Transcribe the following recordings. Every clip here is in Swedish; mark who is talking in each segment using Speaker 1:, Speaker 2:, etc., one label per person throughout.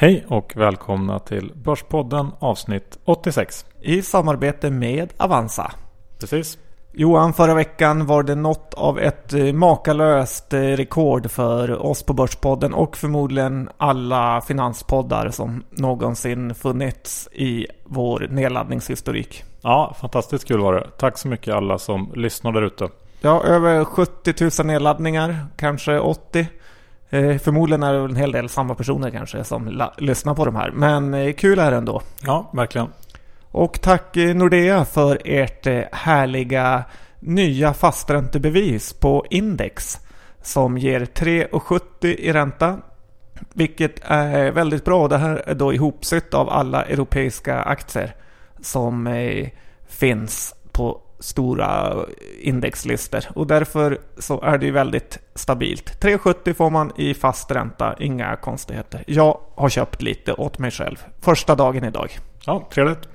Speaker 1: Hej och välkomna till Börspodden avsnitt 86.
Speaker 2: I samarbete med Avanza.
Speaker 1: Precis.
Speaker 2: Johan, förra veckan var det något av ett eh, makalöst eh, rekord för oss på Börspodden och förmodligen alla finanspoddar som någonsin funnits i vår nedladdningshistorik.
Speaker 1: Ja, fantastiskt kul var det. Tack så mycket alla som lyssnar där ute.
Speaker 2: Ja, över 70 000 nedladdningar, kanske 80. Eh, förmodligen är det en hel del samma personer kanske som lyssnar på de här. Men eh, kul är det ändå.
Speaker 1: Ja, verkligen.
Speaker 2: Och tack eh, Nordea för ert eh, härliga nya fasträntebevis på Index. Som ger 3,70 i ränta. Vilket är väldigt bra. Det här är då ihopsytt av alla europeiska aktier. Som eh, finns på stora indexlistor. Och därför så är det ju väldigt stabilt. 3,70 får man i fast ränta, inga konstigheter. Jag har köpt lite åt mig själv. Första dagen idag.
Speaker 1: Ja, trevligt.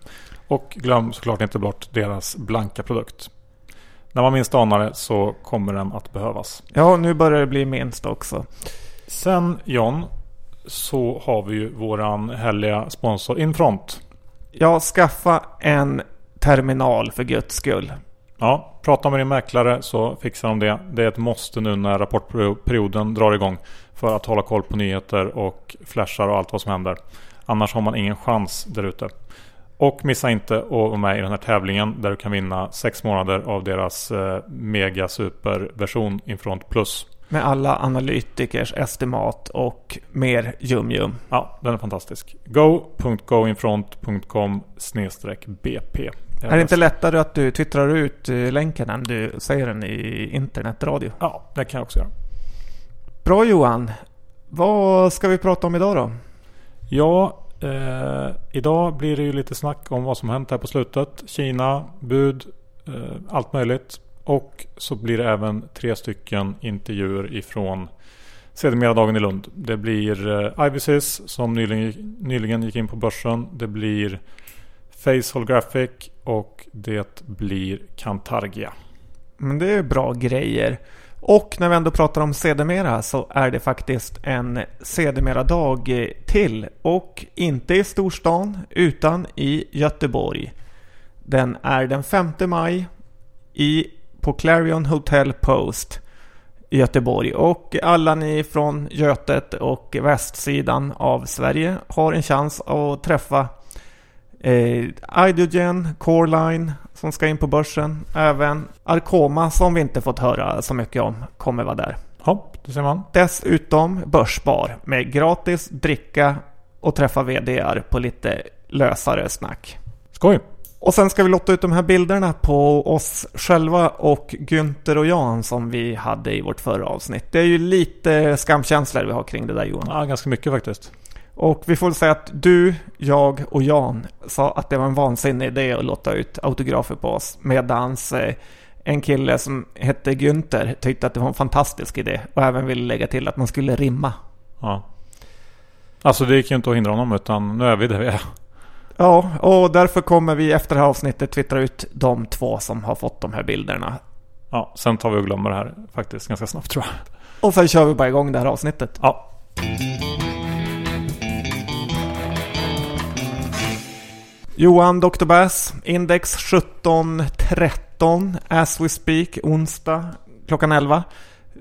Speaker 1: Och glöm såklart inte bort deras blanka produkt. När man minst anar det så kommer den att behövas.
Speaker 2: Ja, nu börjar det bli minst också.
Speaker 1: Sen John, så har vi ju våran härliga sponsor Infront.
Speaker 2: Ja, skaffa en terminal för guds skull.
Speaker 1: Ja, prata med din mäklare så fixar de det. Det är ett måste nu när rapportperioden drar igång. För att hålla koll på nyheter och flashar och allt vad som händer. Annars har man ingen chans där ute. Och missa inte att vara med i den här tävlingen där du kan vinna sex månader av deras eh, mega super version Infront Plus.
Speaker 2: Med alla analytikers estimat och mer jum-jum.
Speaker 1: Ja, den är fantastisk. go.goinfront.com BP.
Speaker 2: Är, det inte lättare att du twittrar ut eh, länken än du säger den i internetradio?
Speaker 1: Ja, det kan jag också göra.
Speaker 2: Bra Johan. Vad ska vi prata om idag då?
Speaker 1: Ja, Eh, idag blir det ju lite snack om vad som hänt här på slutet. Kina, bud, eh, allt möjligt. Och så blir det även tre stycken intervjuer ifrån sedermera dagen i Lund. Det blir eh, Ivysys som nyligen, nyligen gick in på börsen. Det blir Face Holographic och det blir Cantargia.
Speaker 2: Men det är bra grejer. Och när vi ändå pratar om sedermera så är det faktiskt en sedermera-dag till. Och inte i storstan utan i Göteborg. Den är den 5 maj i, på Clarion Hotel Post i Göteborg. Och alla ni från Götet och västsidan av Sverige har en chans att träffa eh, Idogen, Coreline som ska in på börsen. Även Arkoma som vi inte fått höra så mycket om kommer vara där.
Speaker 1: Ja, det ser man.
Speaker 2: Dessutom Börsbar med gratis dricka och träffa VDR på lite lösare snack.
Speaker 1: Skoj!
Speaker 2: Och sen ska vi lotta ut de här bilderna på oss själva och Günther och Jan som vi hade i vårt förra avsnitt. Det är ju lite skamkänslor vi har kring det där Johan.
Speaker 1: Ja, ganska mycket faktiskt.
Speaker 2: Och vi får säga att du, jag och Jan sa att det var en vansinnig idé att låta ut autografer på oss. Medans eh, en kille som hette Günther tyckte att det var en fantastisk idé och även ville lägga till att man skulle rimma.
Speaker 1: Ja. Alltså det gick ju inte att hindra honom utan nu är vi där vi är.
Speaker 2: Ja, och därför kommer vi efter det här avsnittet twittra ut de två som har fått de här bilderna.
Speaker 1: Ja, sen tar vi och glömmer det här faktiskt ganska snabbt tror jag.
Speaker 2: Och sen kör vi bara igång det här avsnittet.
Speaker 1: Ja.
Speaker 2: Johan Dr. Bass, index 17.13 as we speak, onsdag klockan 11.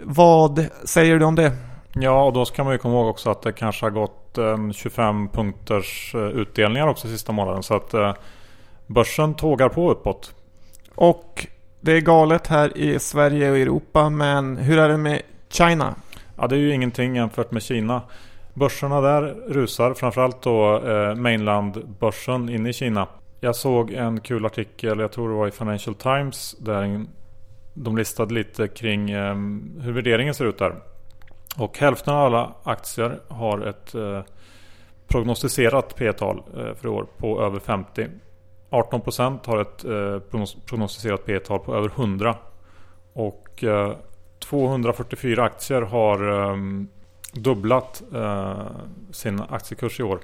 Speaker 2: Vad säger du om det?
Speaker 1: Ja, och då ska man ju komma ihåg också att det kanske har gått 25 punkters eh, utdelningar också sista månaden. Så att eh, börsen tågar på uppåt.
Speaker 2: Och det är galet här i Sverige och Europa, men hur är det med China?
Speaker 1: Ja, det är ju ingenting jämfört med Kina. Börserna där rusar, framförallt då eh, mainlandbörsen inne i Kina. Jag såg en kul artikel, jag tror det var i Financial Times, där de listade lite kring eh, hur värderingen ser ut där. Och hälften av alla aktier har ett eh, prognostiserat P-tal eh, för i år på över 50. 18% har ett eh, prognostiserat P-tal på över 100. Och eh, 244 aktier har ehm, dubblat eh, sin aktiekurs i år.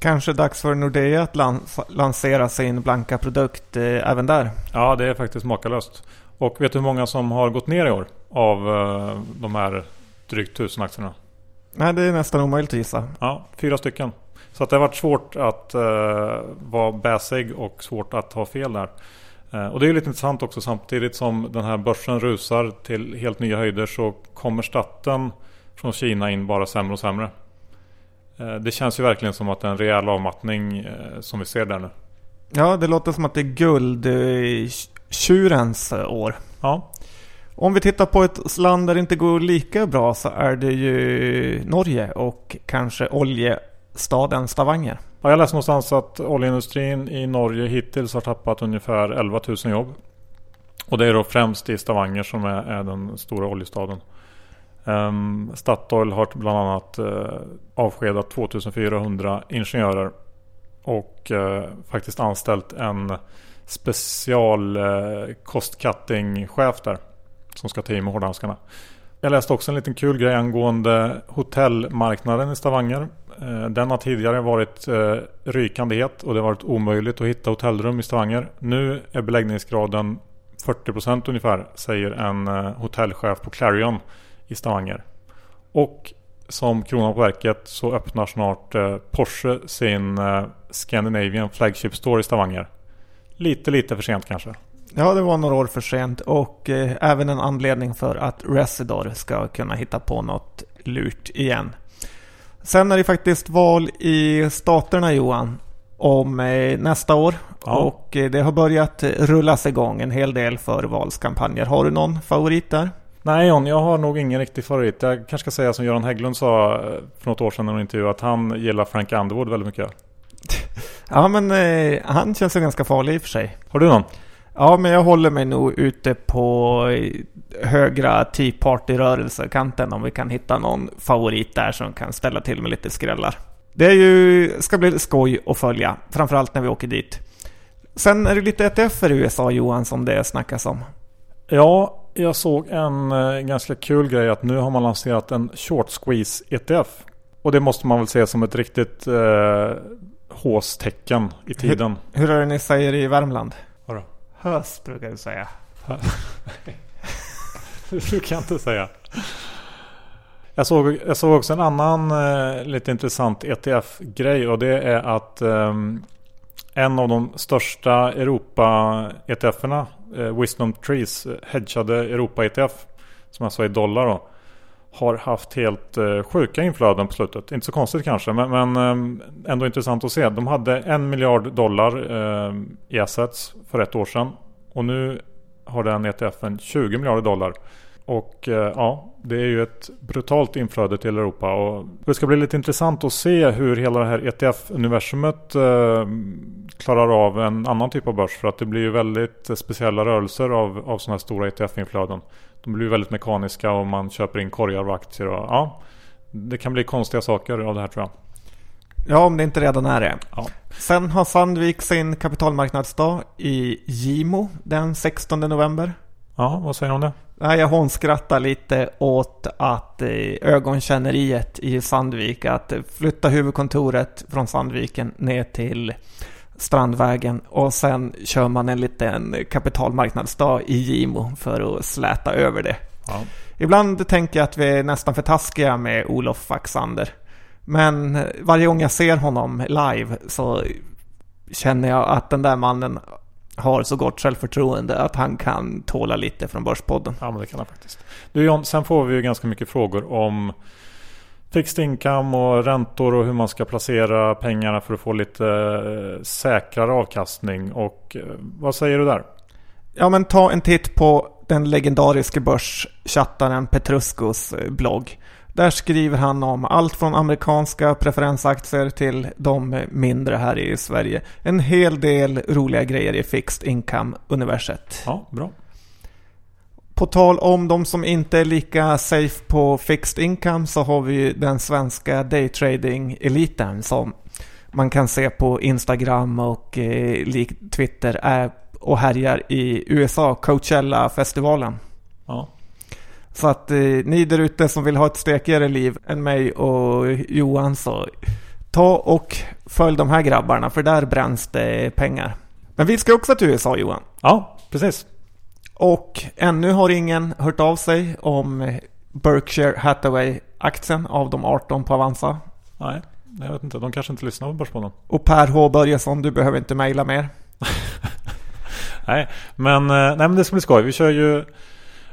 Speaker 2: Kanske dags för Nordea att lans lansera sin blanka produkt eh, även där?
Speaker 1: Ja, det är faktiskt makalöst. Och vet du hur många som har gått ner i år av eh, de här drygt tusen aktierna?
Speaker 2: Nej, det är nästan omöjligt att gissa.
Speaker 1: Ja, fyra stycken. Så att det har varit svårt att uh, vara bäsig och svårt att ha fel där. Uh, och det är lite intressant också samtidigt som den här börsen rusar till helt nya höjder så kommer staten från Kina in bara sämre och sämre. Uh, det känns ju verkligen som att det är en rejäl avmattning som vi ser där nu.
Speaker 2: Ja, det låter som att det är guldtjurens år.
Speaker 1: Ja.
Speaker 2: Om vi tittar på ett land där det inte går lika bra så är det ju Norge och kanske oljestaden Stavanger.
Speaker 1: Ja, jag läste någonstans att oljeindustrin i Norge hittills har tappat ungefär 11 000 jobb. Och det är då främst i Stavanger som är, är den stora oljestaden. Um, Statoil har bland annat uh, avskedat 2400 ingenjörer och uh, faktiskt anställt en special eh, uh, cutting chef där som ska ta i med hårdhandskarna. Jag läste också en liten kul grej angående hotellmarknaden i Stavanger. Den har tidigare varit rykande het och det har varit omöjligt att hitta hotellrum i Stavanger. Nu är beläggningsgraden 40% ungefär säger en hotellchef på Clarion i Stavanger. Och som kronan på verket så öppnar snart Porsche sin Scandinavian Flagship Store i Stavanger. Lite, lite för sent kanske.
Speaker 2: Ja, det var några år för sent och eh, även en anledning för att Residor ska kunna hitta på något lurt igen. Sen är det faktiskt val i staterna Johan om eh, nästa år ja. och eh, det har börjat rullas igång en hel del förvalskampanjer. Har du någon favorit där?
Speaker 1: Nej John, jag har nog ingen riktig favorit. Jag kanske ska säga som Göran Hägglund sa eh, för något år sedan i en intervju att han gillar Frank Underwood väldigt mycket.
Speaker 2: ja men eh, han känns ju ganska farlig i och för sig.
Speaker 1: Har du någon?
Speaker 2: Ja, men jag håller mig nog ute på högra Tea Party-rörelsekanten om vi kan hitta någon favorit där som kan ställa till med lite skrällar. Det är ju, ska bli skoj att följa, framförallt när vi åker dit. Sen är det lite ETF i USA Johan som det snackas om.
Speaker 1: Ja, jag såg en eh, ganska kul grej att nu har man lanserat en short squeeze ETF. Och det måste man väl se som ett riktigt eh, håstecken i tiden.
Speaker 2: Hur, hur är det ni säger i Värmland?
Speaker 1: Vadå?
Speaker 2: Höst brukar du säga.
Speaker 1: det brukar jag inte säga. Jag såg, jag såg också en annan eh, lite intressant ETF-grej och det är att eh, en av de största Europa-ETFerna, eh, Wisdom Trees, eh, hedgade Europa-ETF, som alltså är dollar då, har haft helt eh, sjuka inflöden på slutet. Inte så konstigt kanske, men, men eh, ändå intressant att se. De hade en miljard dollar eh, i assets för ett år sedan. Och nu har den ETFen 20 miljarder dollar. Och eh, ja, det är ju ett brutalt inflöde till Europa. Och det ska bli lite intressant att se hur hela det här ETF-universumet eh, klarar av en annan typ av börs. För att det blir ju väldigt speciella rörelser av, av sådana här stora ETF-inflöden. De blir väldigt mekaniska och man köper in korgar av aktier. Och, ja, det kan bli konstiga saker av det här tror jag.
Speaker 2: Ja, om det inte redan är det.
Speaker 1: Ja.
Speaker 2: Sen har Sandvik sin kapitalmarknadsdag i Gimo den 16 november.
Speaker 1: Ja, vad säger du om det?
Speaker 2: Jag hånskrattar lite åt att eh, ögonkänneriet i Sandvik, att flytta huvudkontoret från Sandviken ner till Strandvägen och sen kör man en liten kapitalmarknadsdag i Gimo för att släta över det.
Speaker 1: Ja.
Speaker 2: Ibland tänker jag att vi är nästan för taskiga med Olof Faxander. Men varje gång jag ser honom live så känner jag att den där mannen har så gott självförtroende att han kan tåla lite från Börspodden.
Speaker 1: Ja, men det kan han faktiskt. Du John, sen får vi ju ganska mycket frågor om fixed income och räntor och hur man ska placera pengarna för att få lite eh, säkrare avkastning. Och eh, vad säger du där?
Speaker 2: Ja, men ta en titt på den legendariske börschattaren Petruskos eh, blogg. Där skriver han om allt från amerikanska preferensaktier till de mindre här i Sverige. En hel del roliga grejer i fixed income-universet.
Speaker 1: Ja, bra.
Speaker 2: På tal om de som inte är lika safe på fixed income så har vi den svenska daytrading-eliten som man kan se på Instagram och eh, Twitter är och härjar i USA, Coachella-festivalen.
Speaker 1: Ja.
Speaker 2: Så att eh, ni där ute som vill ha ett stekigare liv än mig och Johan så ta och följ de här grabbarna för där bränns det pengar. Men vi ska också till USA Johan.
Speaker 1: Ja, precis.
Speaker 2: Och ännu har ingen hört av sig om Berkshire Hathaway-aktien av de 18 på Avanza.
Speaker 1: Nej. Jag vet inte, de kanske inte lyssnar på Börspodden.
Speaker 2: Och Per H Börjesson, du behöver inte mejla mer.
Speaker 1: nej, men, eh, nej, men det ska bli skoj. Vi kör ju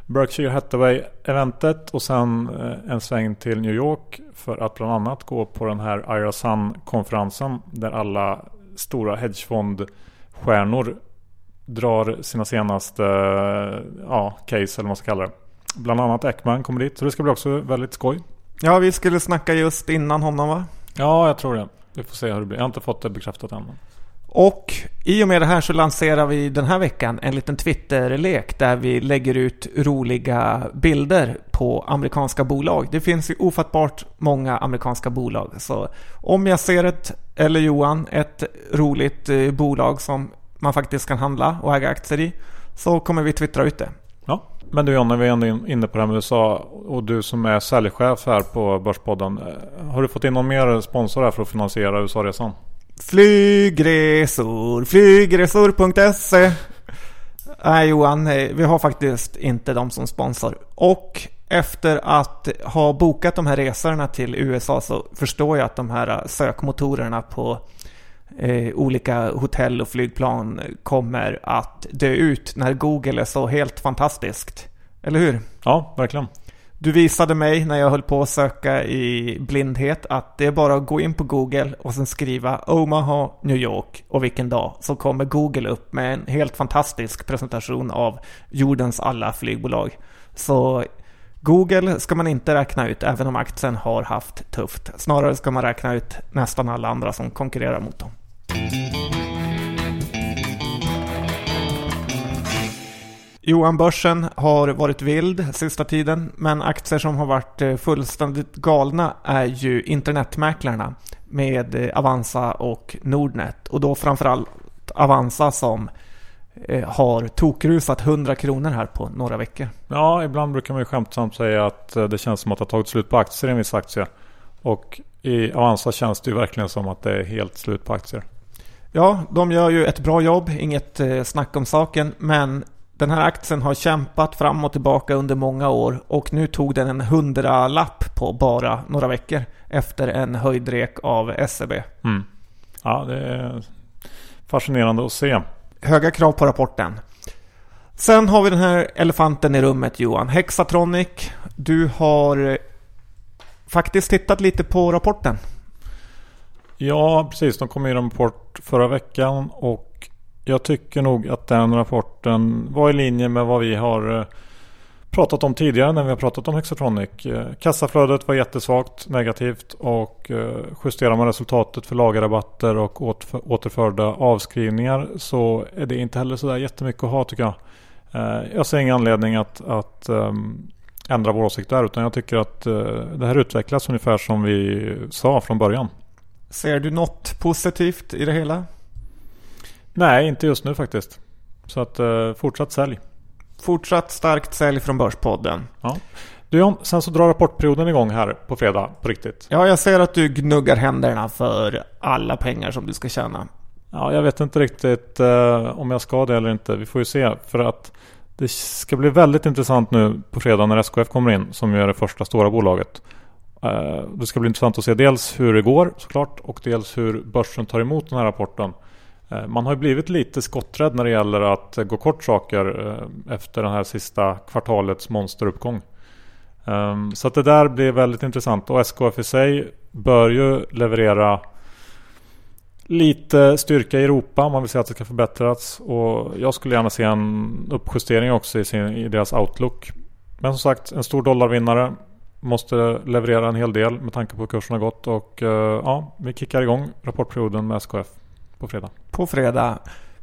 Speaker 1: Berkshire Hathaway-eventet och sen eh, en sväng till New York för att bland annat gå på den här Ira Sun-konferensen där alla stora hedgefondstjärnor drar sina senaste ja, case eller vad man ska kalla det. Bland annat Ekman kommer dit, så det ska bli också väldigt skoj.
Speaker 2: Ja, vi skulle snacka just innan honom va?
Speaker 1: Ja, jag tror det. Vi får se hur det blir. Jag har inte fått det bekräftat än.
Speaker 2: Och i och med det här så lanserar vi den här veckan en liten Twitter-lek där vi lägger ut roliga bilder på amerikanska bolag. Det finns ju ofattbart många amerikanska bolag. Så om jag ser ett, eller Johan, ett roligt eh, bolag som man faktiskt kan handla och äga aktier i så kommer vi twittra ut det.
Speaker 1: Ja, men du John, när vi är ändå inne på det här med USA och du som är säljchef här på Börspodden. Eh, har du fått in någon mer sponsor här för att finansiera USA-resan?
Speaker 2: Flygresor, flygresor.se Nej Johan, vi har faktiskt inte de som sponsor. Och efter att ha bokat de här resorna till USA så förstår jag att de här sökmotorerna på eh, olika hotell och flygplan kommer att dö ut när Google är så helt fantastiskt. Eller hur?
Speaker 1: Ja, verkligen.
Speaker 2: Du visade mig när jag höll på att söka i blindhet att det är bara att gå in på Google och sen skriva Omaha, New York och vilken dag. Så kommer Google upp med en helt fantastisk presentation av jordens alla flygbolag. Så Google ska man inte räkna ut även om aktien har haft tufft. Snarare ska man räkna ut nästan alla andra som konkurrerar mot dem. Johan Börsen har varit vild sista tiden, men aktier som har varit eh, fullständigt galna är ju internetmäklarna med eh, Avanza och Nordnet. Och då framförallt Avanza som eh, har tokrusat 100 kronor här på några veckor.
Speaker 1: Ja, ibland brukar man ju skämtsamt säga att det känns som att det har tagit slut på aktier i en viss aktie. Och i Avanza känns det ju verkligen som att det är helt slut på aktier.
Speaker 2: Ja, de gör ju ett bra jobb, inget snack om saken, men den här aktien har kämpat fram och tillbaka under många år och nu tog den en hundralapp på bara några veckor efter en höjdrek av SEB.
Speaker 1: Mm. Ja, det är fascinerande att se.
Speaker 2: Höga krav på rapporten. Sen har vi den här elefanten i rummet Johan. Hexatronic. Du har faktiskt tittat lite på rapporten.
Speaker 1: Ja, precis. De kom med en rapport förra veckan och jag tycker nog att den rapporten var i linje med vad vi har eh, pratat om tidigare när vi har pratat om Hexatronic. Eh, kassaflödet var jättesvagt negativt och eh, justerar man resultatet för lagerrabatter och återförda avskrivningar så är det inte heller sådär jättemycket att ha tycker jag. Jag ser ingen anledning att, att ehm, ändra vår åsikt där utan jag tycker att det här utvecklas ungefär som vi sa från början.
Speaker 2: Ser du något positivt i det hela?
Speaker 1: Nej, inte just nu faktiskt. Så att eh, fortsatt sälj.
Speaker 2: Fortsatt starkt sälj från Börspodden.
Speaker 1: Ja. Du John, sen så drar rapportperioden igång här på fredag på riktigt.
Speaker 2: Ja, jag ser att du gnuggar händerna för alla pengar som du ska tjäna.
Speaker 1: Ja, jag vet inte riktigt eh, om jag ska det eller inte. Vi får ju se. För att det ska bli väldigt intressant nu på fredag när SKF kommer in som ju är det första stora bolaget. Eh, det ska bli intressant att se dels hur det går såklart och dels hur börsen tar emot den här rapporten. Eh, man har blivit lite skotträdd när det gäller att gå kort saker eh, efter den här sista kvartalets monsteruppgång. Så att det där blir väldigt intressant och SKF i sig bör ju leverera lite styrka i Europa om man vill se att det ska förbättras. Och jag skulle gärna se en uppjustering också i, sin, i deras outlook. Men som sagt, en stor dollarvinnare. Måste leverera en hel del med tanke på hur kursen har gått. Och eh, ja, vi kickar igång rapportperioden med SKF på fredag.
Speaker 2: På fredag.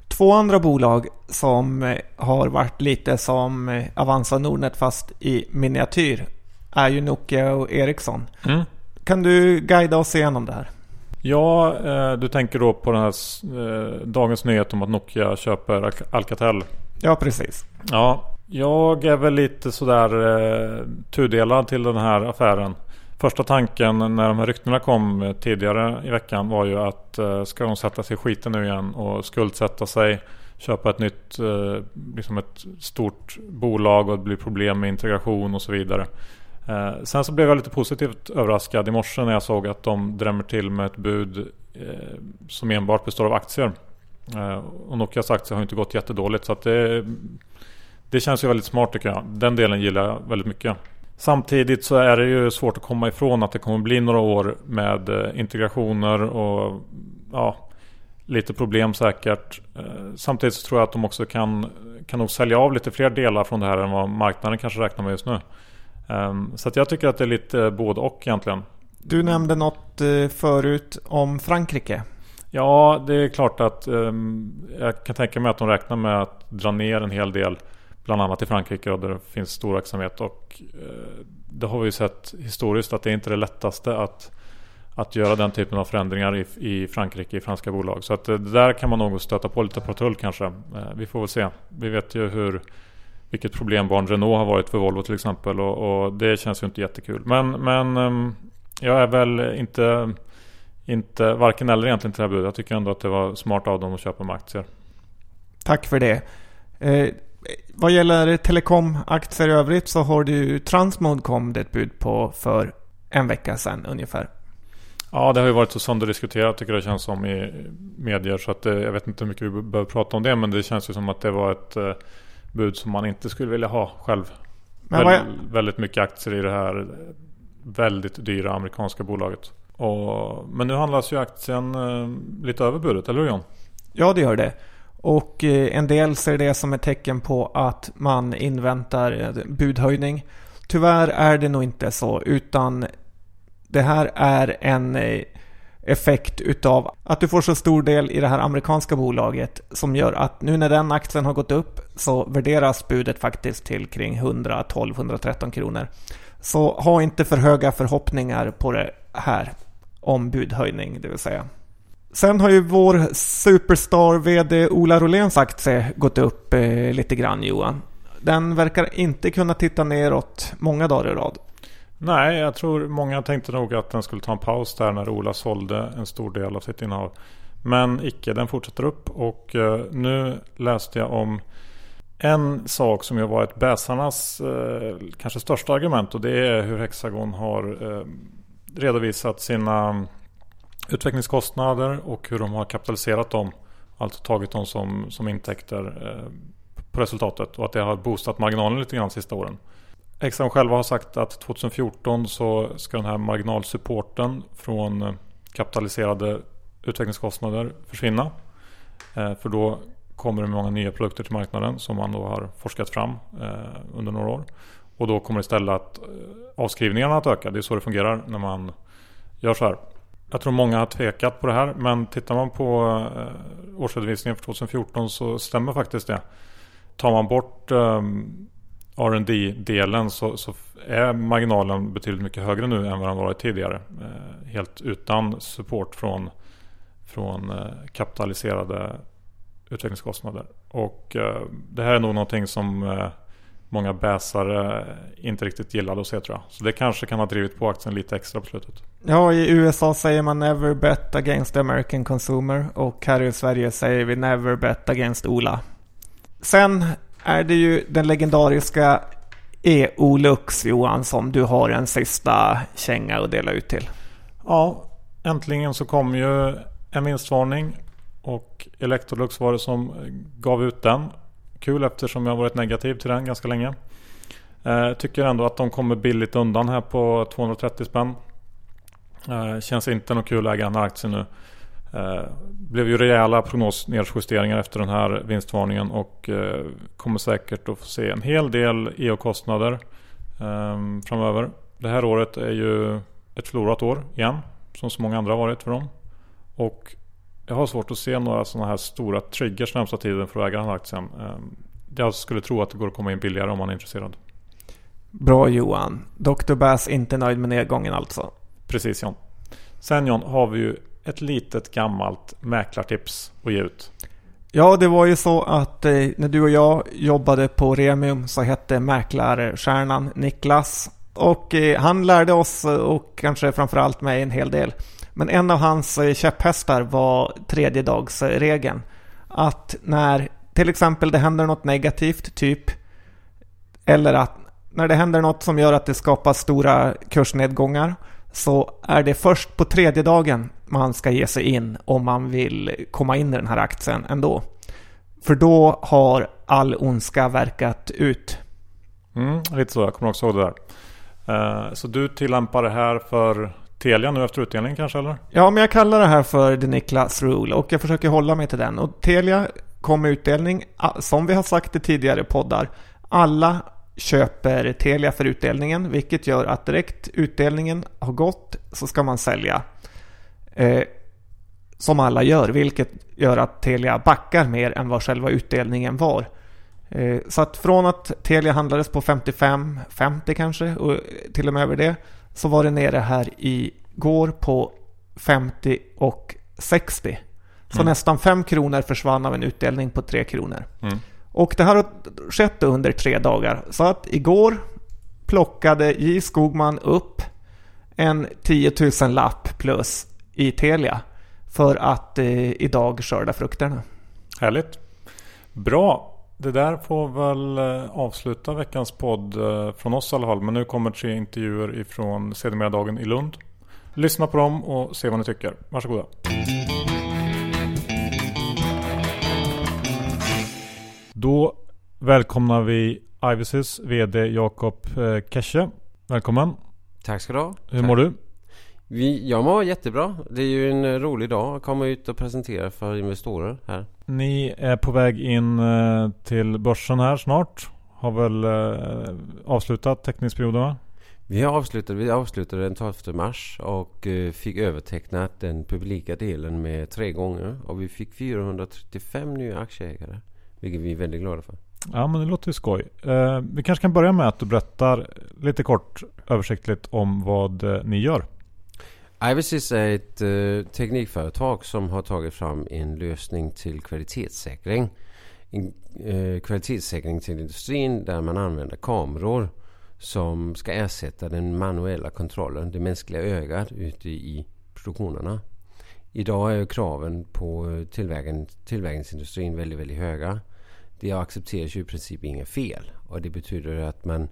Speaker 2: Två andra bolag som eh, har varit lite som eh, Avanza Nordnet fast i miniatyr är ju Nokia och Ericsson. Mm. Kan du guida oss igenom det här?
Speaker 1: Ja, du tänker då på den här dagens nyhet om att Nokia köper Alcatel.
Speaker 2: Ja, precis.
Speaker 1: Ja, jag är väl lite sådär eh, tudelad till den här affären. Första tanken när de här ryktena kom eh, tidigare i veckan var ju att eh, ska de sätta sig i skiten nu igen och skuldsätta sig köpa ett nytt eh, liksom ett stort bolag och det blir problem med integration och så vidare. Eh, sen så blev jag lite positivt överraskad i morse när jag såg att de drämmer till med ett bud eh, som enbart består av aktier. Eh, och Nokias aktier har inte gått jättedåligt så att det, det känns ju väldigt smart tycker jag. Den delen gillar jag väldigt mycket. Samtidigt så är det ju svårt att komma ifrån att det kommer bli några år med eh, integrationer och ja, lite problem säkert. Eh, samtidigt så tror jag att de också kan, kan nog sälja av lite fler delar från det här än vad marknaden kanske räknar med just nu. Ehm, så jag tycker att det är lite både och egentligen.
Speaker 2: Du nämnde något eh, förut om Frankrike.
Speaker 1: Ja, det är klart att um, jag kan tänka mig att de räknar med att dra ner en hel del. Bland annat i Frankrike där det finns stor verksamhet. Och eh, det har vi ju sett historiskt att det är inte är det lättaste att, att göra den typen av förändringar i, i Frankrike, i franska bolag. Så att eh, där kan man nog stöta på lite patrull kanske. Eh, vi får väl se. Vi vet ju hur vilket problembarn Renault har varit för Volvo till exempel. Och, och det känns ju inte jättekul. Men, men ehm, jag är väl inte inte varken eller egentligen till det här budet. Jag tycker ändå att det var smart av dem att köpa med aktier.
Speaker 2: Tack för det. Vad gäller telekomaktier i övrigt så har du Transmode kom det ett bud på för en vecka sedan ungefär.
Speaker 1: Ja, det har ju varit så sönderdiskuterat tycker jag det känns som i medier. Så att eh, jag vet inte hur mycket vi behöver prata om det. Men det känns ju som att det var ett eh, bud som man inte skulle vilja ha själv. Men Väl, jag... Väldigt mycket aktier i det här väldigt dyra amerikanska bolaget. Och, men nu handlas ju aktien eh, lite över budet, eller hur John?
Speaker 2: Ja, det gör det. Och eh, en del ser det som ett tecken på att man inväntar eh, budhöjning. Tyvärr är det nog inte så, utan det här är en eh, effekt utav att du får så stor del i det här amerikanska bolaget som gör att nu när den aktien har gått upp så värderas budet faktiskt till kring 112-113 kronor. Så ha inte för höga förhoppningar på det här om budhöjning, det vill säga. Sen har ju vår Superstar-VD Ola Roléns aktie gått upp eh, lite grann Johan. Den verkar inte kunna titta neråt många dagar i rad.
Speaker 1: Nej, jag tror många tänkte nog att den skulle ta en paus där när Ola sålde en stor del av sitt innehav. Men icke, den fortsätter upp och eh, nu läste jag om en sak som ju varit bäsarnas eh, kanske största argument och det är hur Hexagon har eh, redovisat sina utvecklingskostnader och hur de har kapitaliserat dem. Alltså tagit dem som, som intäkter eh, på resultatet och att det har boostat marginalen lite grann de sista åren. Exxon själva har sagt att 2014 så ska den här marginalsupporten från eh, kapitaliserade utvecklingskostnader försvinna. Eh, för då kommer det många nya produkter till marknaden som man då har forskat fram under några år. Och då kommer istället att avskrivningarna att öka. Det är så det fungerar när man gör så här. Jag tror många har tvekat på det här men tittar man på eh, årsredovisningen för 2014 så stämmer faktiskt det. Tar man bort eh, um, rd delen så, så, är marginalen betydligt mycket högre nu än vad den varit tidigare. Eh, helt utan support från, från eh, kapitaliserade utvecklingskostnader. Och eh, det här är nog någonting som eh, många bäsare inte riktigt gillade att se tror jag. Så det kanske kan ha drivit på aktien lite extra på slutet.
Speaker 2: Ja, i USA säger man never bet against the American consumer och här i Sverige säger vi never bet against Ola. Sen är det ju den legendariska EU-Lux Johan som du har en sista känga att dela ut till.
Speaker 1: Ja, äntligen så kom ju en vinstvarning och Electrolux var det som gav ut den kul eftersom jag varit negativ till den ganska länge. Eh, tycker ändå att de kommer billigt undan här på 230 spänn. Eh, känns inte något kul att äga den här aktien nu. Eh, blev ju rejäla prognosnedjusteringar efter den här vinstvarningen och eh, kommer säkert att få se en hel del EO-kostnader eh, framöver. Det här året är ju ett förlorat år igen. Som så många andra har varit för dem. Och jag har svårt att se några sådana här stora triggers närmsta tiden för att äga den här aktien. Ehm, jag skulle tro att det går att komma in billigare om man är intresserad.
Speaker 2: Bra Johan. Dr. Bass inte nöjd med nedgången alltså?
Speaker 1: Precis John. Sen John har vi ju ett litet gammalt mäklartips att ge ut.
Speaker 2: Ja, det var ju så att eh, när du och jag jobbade på Remium så hette mäklarstjärnan Niklas. Och eh, han lärde oss och kanske framförallt mig en hel del. Men en av hans eh, käpphästar var tredjedagsregeln. Eh, att när till exempel det händer något negativt, typ eller att när det händer något som gör att det skapas stora kursnedgångar så är det först på tredje dagen man ska ge sig in om man vill komma in i den här aktien ändå. För då har all ondska verkat ut.
Speaker 1: Mm, lite så, jag kommer också ihåg det där. Eh, så du tillämpar det här för Telia nu efter utdelningen kanske eller?
Speaker 2: Ja, men jag kallar det här för The Niklas Rule och jag försöker hålla mig till den. Och Telia kom med utdelning, som vi har sagt i tidigare poddar. Alla köper Telia för utdelningen, vilket gör att direkt utdelningen har gått så ska man sälja. Eh, som alla gör, vilket gör att Telia backar mer än vad själva utdelningen var. Eh, så att från att Telia handlades på 55, 50 kanske och till och med över det så var det nere här igår på 50 och 60. Så mm. nästan 5 kronor försvann av en utdelning på 3 kronor. Mm. Och det här har skett under tre dagar. Så att igår plockade J Skogman upp en 10 000 lapp plus i Telia för att eh, idag skörda frukterna.
Speaker 1: Härligt. Bra. Det där får väl eh, avsluta veckans podd eh, från oss i alla fall. Men nu kommer tre intervjuer ifrån sedermera dagen i Lund. Lyssna på dem och se vad ni tycker. Varsågoda. Då välkomnar vi Ivesys VD Jakob eh, Kesche. Välkommen.
Speaker 3: Tack ska du ha.
Speaker 1: Hur mår du?
Speaker 3: Vi, jag mår jättebra. Det är ju en eh, rolig dag att komma ut och presentera för investerare här.
Speaker 1: Ni är på väg in eh, till börsen här snart. Har väl avslutat teckningsperioden va?
Speaker 3: Vi avslutade, vi avslutade den 12 mars och fick övertecknat den publika delen med tre gånger. Och vi fick 435 nya aktieägare. Vilket vi är väldigt glada för.
Speaker 1: Ja men det låter ju skoj. Eh, vi kanske kan börja med att du berättar lite kort översiktligt om vad eh, ni gör.
Speaker 3: Ivesys är ett eh, teknikföretag som har tagit fram en lösning till kvalitetssäkring. En eh, kvalitetssäkring till industrin där man använder kameror som ska ersätta den manuella kontrollen, det mänskliga ögat ute i produktionerna. Idag är kraven på eh, tillverkning, tillverkningsindustrin väldigt, väldigt höga. Det accepteras ju i princip inga fel. Och det betyder att man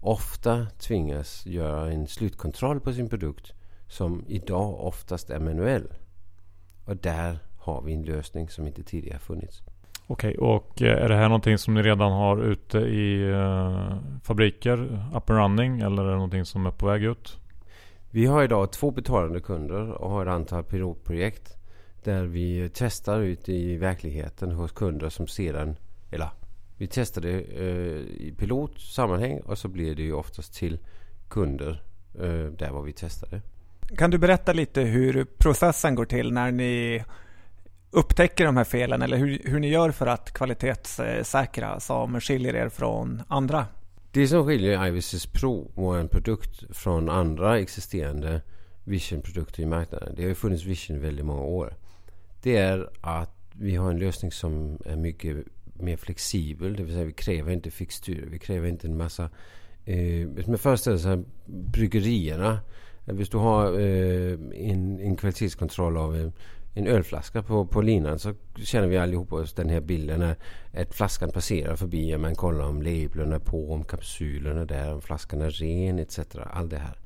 Speaker 3: ofta tvingas göra en slutkontroll på sin produkt som idag oftast är manuell. Och där har vi en lösning som inte tidigare funnits.
Speaker 1: Okej, och eh, är det här någonting som ni redan har ute i uh, fabriker, up and running, eller är det någonting som är på väg ut?
Speaker 3: Vi har idag två betalande kunder och har ett antal pilotprojekt där vi testar ut i verkligheten hos kunder som sedan, eller vi testar det eh, i pilotsammanhang och så blir det ju oftast till kunder eh, där var vi testar det.
Speaker 2: Kan du berätta lite hur processen går till när ni upptäcker de här felen eller hur, hur ni gör för att kvalitetssäkra som skiljer er från andra?
Speaker 3: Det som skiljer Ivisys Pro, och en produkt, från andra existerande Vision-produkter i marknaden. Det har ju funnits Vision i väldigt många år. Det är att vi har en lösning som är mycket mer flexibel. Det vill säga vi kräver inte fixturer. Vi kräver inte en massa... Eh, som jag föreställer sig bryggerierna. Om du har eh, en, en kvalitetskontroll av eh, en ölflaska på, på linan så känner vi allihopa oss den här bilden när ett flaskan passerar förbi och man kollar om labeln är på, om kapsylen är där, om flaskan är ren etc. Allt det här.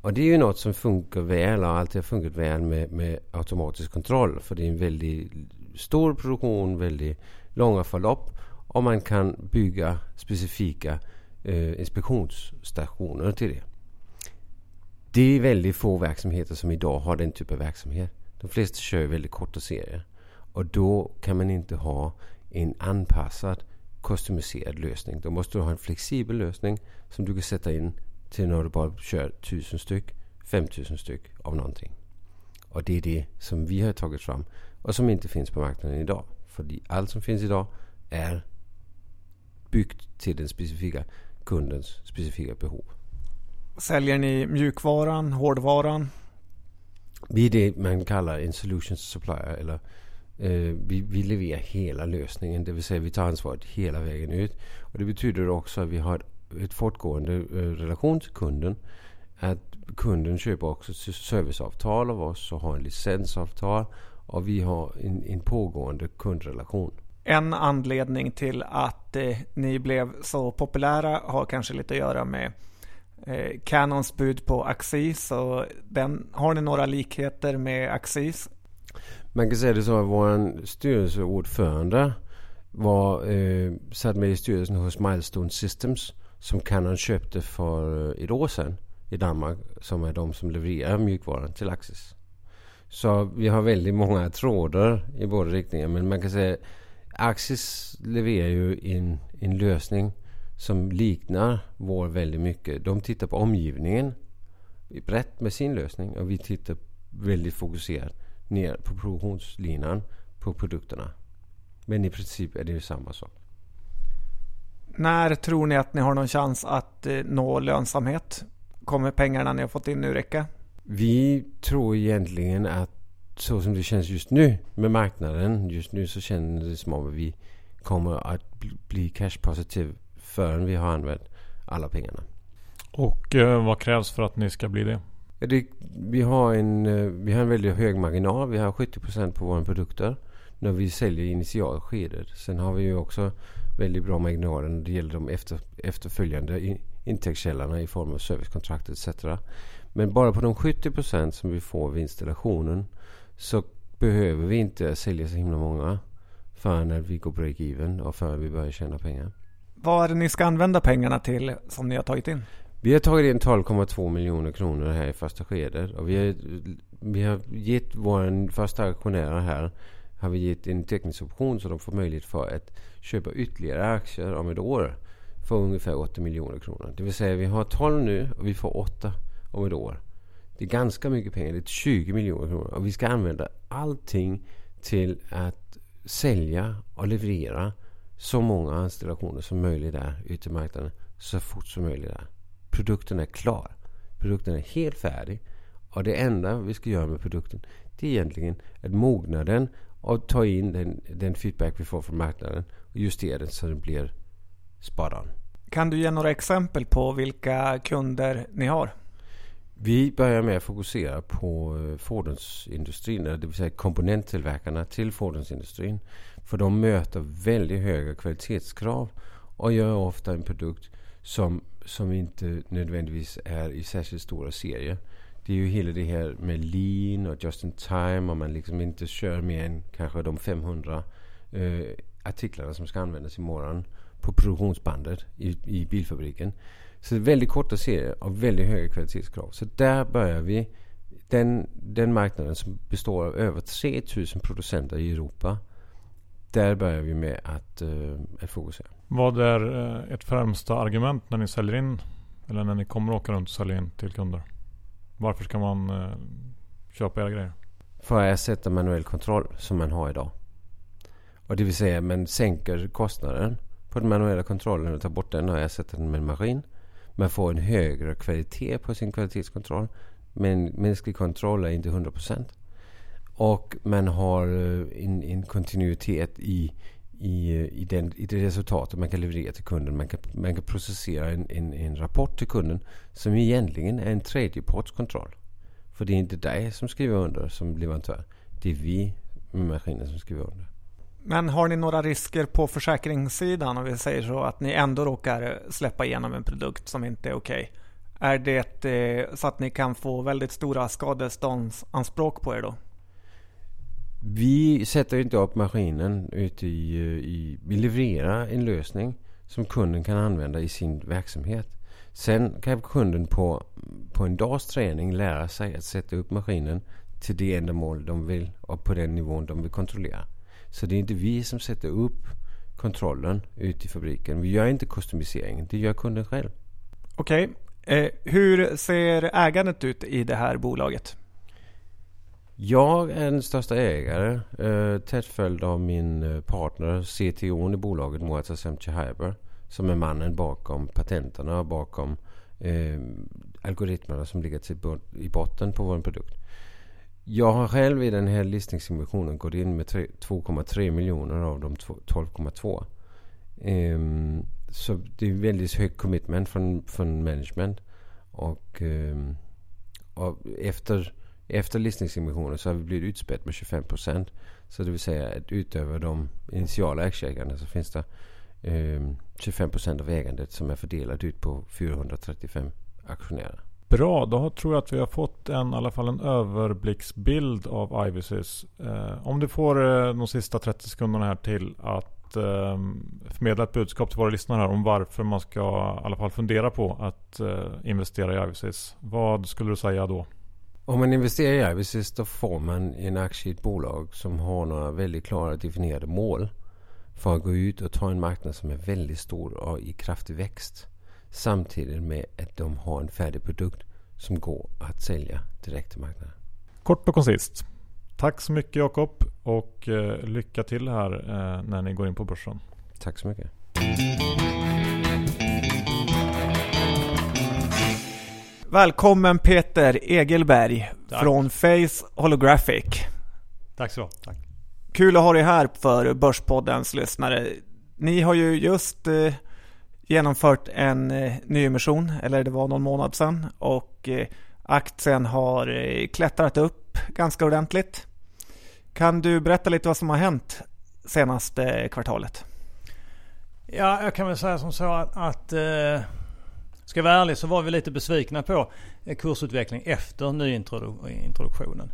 Speaker 3: Och det är ju något som funkar väl och alltid har funkat väl med, med automatisk kontroll. För det är en väldigt stor produktion, väldigt långa förlopp och man kan bygga specifika eh, inspektionsstationer till det. Det är väldigt få verksamheter som idag har den typen av verksamhet. De flesta kör väldigt korta serier. Och då kan man inte ha en anpassad customiserad lösning. Då måste du ha en flexibel lösning som du kan sätta in till när du bara kör 1000 styck, 5000 styck av någonting. Och det är det som vi har tagit fram och som inte finns på marknaden idag. För allt som finns idag är byggt till den specifika kundens specifika behov.
Speaker 2: Säljer ni mjukvaran, hårdvaran?
Speaker 3: Vi är det man kallar en solutions supplier. Eller, eh, vi, vi levererar hela lösningen. Det vill säga vi tar ansvaret hela vägen ut. Och Det betyder också att vi har ett fortgående eh, relation till kunden. Att kunden köper också serviceavtal av oss och har en licensavtal. Och vi har en, en pågående kundrelation.
Speaker 2: en anledning till att eh, ni blev så populära har kanske lite att göra med eh, Canons bud på Axis. Och den, har ni några likheter med Axis?
Speaker 3: Man kan säga det så att vår styrelseordförande var, eh, satt med i styrelsen hos Milestone Systems som Canon köpte för eh, ett år sedan i Danmark. Som är de som levererar mjukvaran till Axis. Så vi har väldigt många trådar i båda riktningar. Men man kan säga Axis levererar ju en, en lösning som liknar vår väldigt mycket. De tittar på omgivningen brett med sin lösning och vi tittar väldigt fokuserat ner på produktionslinan på produkterna. Men i princip är det ju samma sak.
Speaker 2: När tror ni att ni har någon chans att eh, nå lönsamhet? Kommer pengarna ni har fått in nu räcka?
Speaker 3: Vi tror egentligen att så som det känns just nu med marknaden. Just nu så känns det som om vi kommer att bli cash positiv förrän vi har använt alla pengarna.
Speaker 1: Och eh, vad krävs för att ni ska bli det?
Speaker 3: det vi, har en, eh, vi har en väldigt hög marginal. Vi har 70% på våra produkter när vi säljer i initialskedet. Sen har vi ju också väldigt bra marginaler när det gäller de efter, efterföljande intäktskällorna i form av servicekontrakt etc. Men bara på de 70% som vi får vid installationen så behöver vi inte sälja så himla många förrän vi går break-even och förrän vi börjar tjäna pengar.
Speaker 2: Vad är det ni ska använda pengarna till som ni har tagit in?
Speaker 3: Vi har tagit in 12,2 miljoner kronor här i första skedet. Och vi har, vi har gett vår första aktionärer här har vi gett en teknisk option så de får möjlighet för att köpa ytterligare aktier om ett år för ungefär 80 miljoner kronor. Det vill säga vi har 12 nu och vi får 8 om ett år. Det är ganska mycket pengar. Det är 20 miljoner kronor. Och vi ska använda allting till att sälja och leverera så många installationer som möjligt där ute i marknaden så fort som möjligt där. Produkten är klar. Produkten är helt färdig. Och det enda vi ska göra med produkten det är egentligen att mogna den och ta in den, den feedback vi får från marknaden och justera den så den blir spot on.
Speaker 2: Kan du ge några exempel på vilka kunder ni har?
Speaker 3: Vi börjar med att fokusera på eh, fordonsindustrin, det vill säga komponenttillverkarna till fordonsindustrin. För de möter väldigt höga kvalitetskrav och gör ofta en produkt som, som inte nödvändigtvis är i särskilt stora serier. Det är ju hela det här med lean och just in time och man liksom inte kör mer än kanske de 500 eh, artiklarna som ska användas imorgon på produktionsbandet i, i bilfabriken. Så det är väldigt korta serier och väldigt höga kvalitetskrav. Så där börjar vi. Den, den marknaden som består av över 3000 producenter i Europa. Där börjar vi med att, att fokusera.
Speaker 1: Vad är uh, ert främsta argument när ni säljer in? Eller när ni kommer åka runt och sälja in till kunder? Varför ska man uh, köpa era grejer?
Speaker 3: För att ersätta manuell kontroll som man har idag. Och det vill säga man sänker kostnaden på den manuella kontrollen och tar bort den och ersätter den med en maskin. Man får en högre kvalitet på sin kvalitetskontroll. Men mänsklig kontroll är inte 100%. Och man har eh, en, en kontinuitet i, i, eh, i, den, i det resultatet man kan leverera till kunden. Man kan, man kan processera en, en, en rapport till kunden som egentligen är en tredjepartskontroll. För det är inte dig som skriver under som leverantör. Det är vi med maskinen som skriver under.
Speaker 2: Men har ni några risker på försäkringssidan om vi säger så att ni ändå råkar släppa igenom en produkt som inte är okej? Okay? Är det eh, så att ni kan få väldigt stora skadeståndsanspråk på er då?
Speaker 3: Vi sätter inte upp maskinen ute i, eh, i... Vi levererar en lösning som kunden kan använda i sin verksamhet. Sen kan kunden på, på en dags träning lära sig att sätta upp maskinen till det ändamål de vill och på den nivån de vill kontrollera. Så det är inte vi som sätter upp kontrollen ute i fabriken. Vi gör inte customiseringen, Det gör kunden själv.
Speaker 2: Okej. Okay. Eh, hur ser ägandet ut i det här bolaget?
Speaker 3: Jag är den största ägare. Eh, tätt följd av min eh, partner CTO i bolaget Moatas Semchehyber Som är mannen bakom patenterna och bakom eh, algoritmerna som ligger i botten på vår produkt. Jag har själv i den här listningsemissionen gått in med 2,3 miljoner av de 12,2. Um, ehm, så det är väldigt högt commitment från, från management. Och, um, och efter, efter listningsemissionen så har vi blivit utspätt med 25 procent. Så det vill säga att utöver de initiala aktieägarna så finns det eh, 25 procent av ägandet som är fördelat ut på 435 aktionärer.
Speaker 1: Bra, då tror jag att vi har fått en, i alla fall en överblicksbild av Ivysys. Eh, om du får eh, de sista 30 sekunderna här till att eh, förmedla ett budskap till våra lyssnare här om varför man ska i alla fall fundera på att eh, investera i Ivysys. Vad skulle du säga då?
Speaker 3: Om man investerar i Ivysys då får man en aktie i ett bolag som har några väldigt klara definierade mål för att gå ut och ta en marknad som är väldigt stor och i kraftig växt. Samtidigt med att de har en färdig produkt som går att sälja direkt till marknaden.
Speaker 1: Kort och koncist. Tack så mycket Jakob och eh, lycka till här eh, när ni går in på börsen.
Speaker 3: Tack så mycket.
Speaker 2: Välkommen Peter Egelberg
Speaker 4: Tack.
Speaker 2: från Face Holographic.
Speaker 4: Tack så Tack.
Speaker 2: Kul att ha dig här för Börspoddens lyssnare. Ni har ju just eh, genomfört en eh, nyemission, eller det var någon månad sedan. Och eh, aktien har eh, klättrat upp ganska ordentligt. Kan du berätta lite vad som har hänt senaste kvartalet?
Speaker 4: Ja, jag kan väl säga som så att, att ska jag vara ärlig så var vi lite besvikna på eh, kursutveckling efter nyintroduktionen.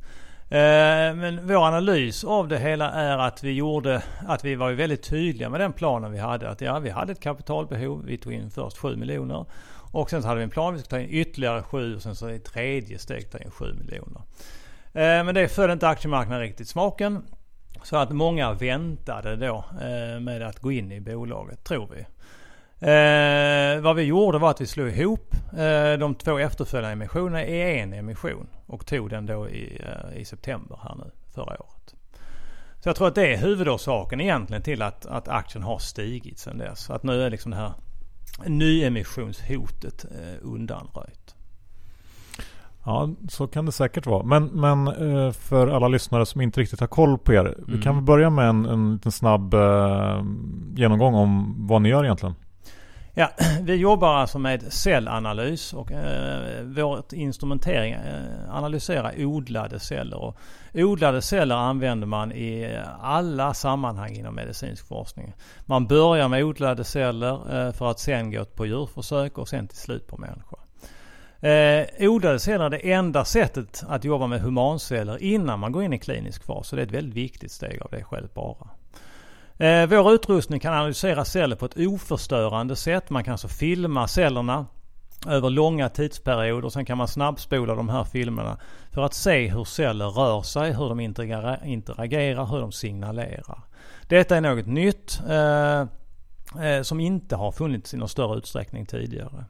Speaker 4: Eh, men vår analys av det hela är att vi gjorde, att vi var väldigt tydliga med den planen vi hade. Att ja, vi hade ett kapitalbehov. Vi tog in först 7 miljoner. Och sen så hade vi en plan. Vi skulle ta in ytterligare 7 och sen så i tredje steg ta in 7 miljoner. Eh, men det föll inte aktiemarknaden riktigt smaken. Så att många väntade då med att gå in i bolaget, tror vi. Eh, vad vi gjorde var att vi slog ihop eh, de två efterföljande emissionerna i en emission och tog den då i, eh, i september här nu förra året. Så jag tror att det är huvudorsaken egentligen till att, att aktien har stigit sedan dess. Att nu är liksom det här nyemissionshotet eh, undanröjt.
Speaker 1: Ja, så kan det säkert vara. Men, men eh, för alla lyssnare som inte riktigt har koll på er. Vi
Speaker 4: Mm.
Speaker 1: kan väl börja med en, en liten snabb eh, genomgång om vad ni gör egentligen.
Speaker 4: Ja, vi jobbar alltså med cellanalys och eh, vårt instrumentering eh, analyserar odlade celler. Och odlade celler använder man i alla sammanhang inom medicinsk forskning. Man börjar med odlade celler eh, för att sen gå på djurförsök och sen till slut på människa. Eh, odlade celler är det enda sättet att jobba med humanceller innan man går in i klinisk fas. Så det är ett väldigt viktigt steg av det skälet bara. Eh, vår utrustning kan analysera celler på ett oförstörande sätt. Man kan alltså filma cellerna över långa tidsperioder. Sen kan man snabbspola de här filmerna för att se hur celler rör sig, hur de interagerar, hur de signalerar. Detta är något nytt eh, eh, som inte har funnits i någon större utsträckning tidigare.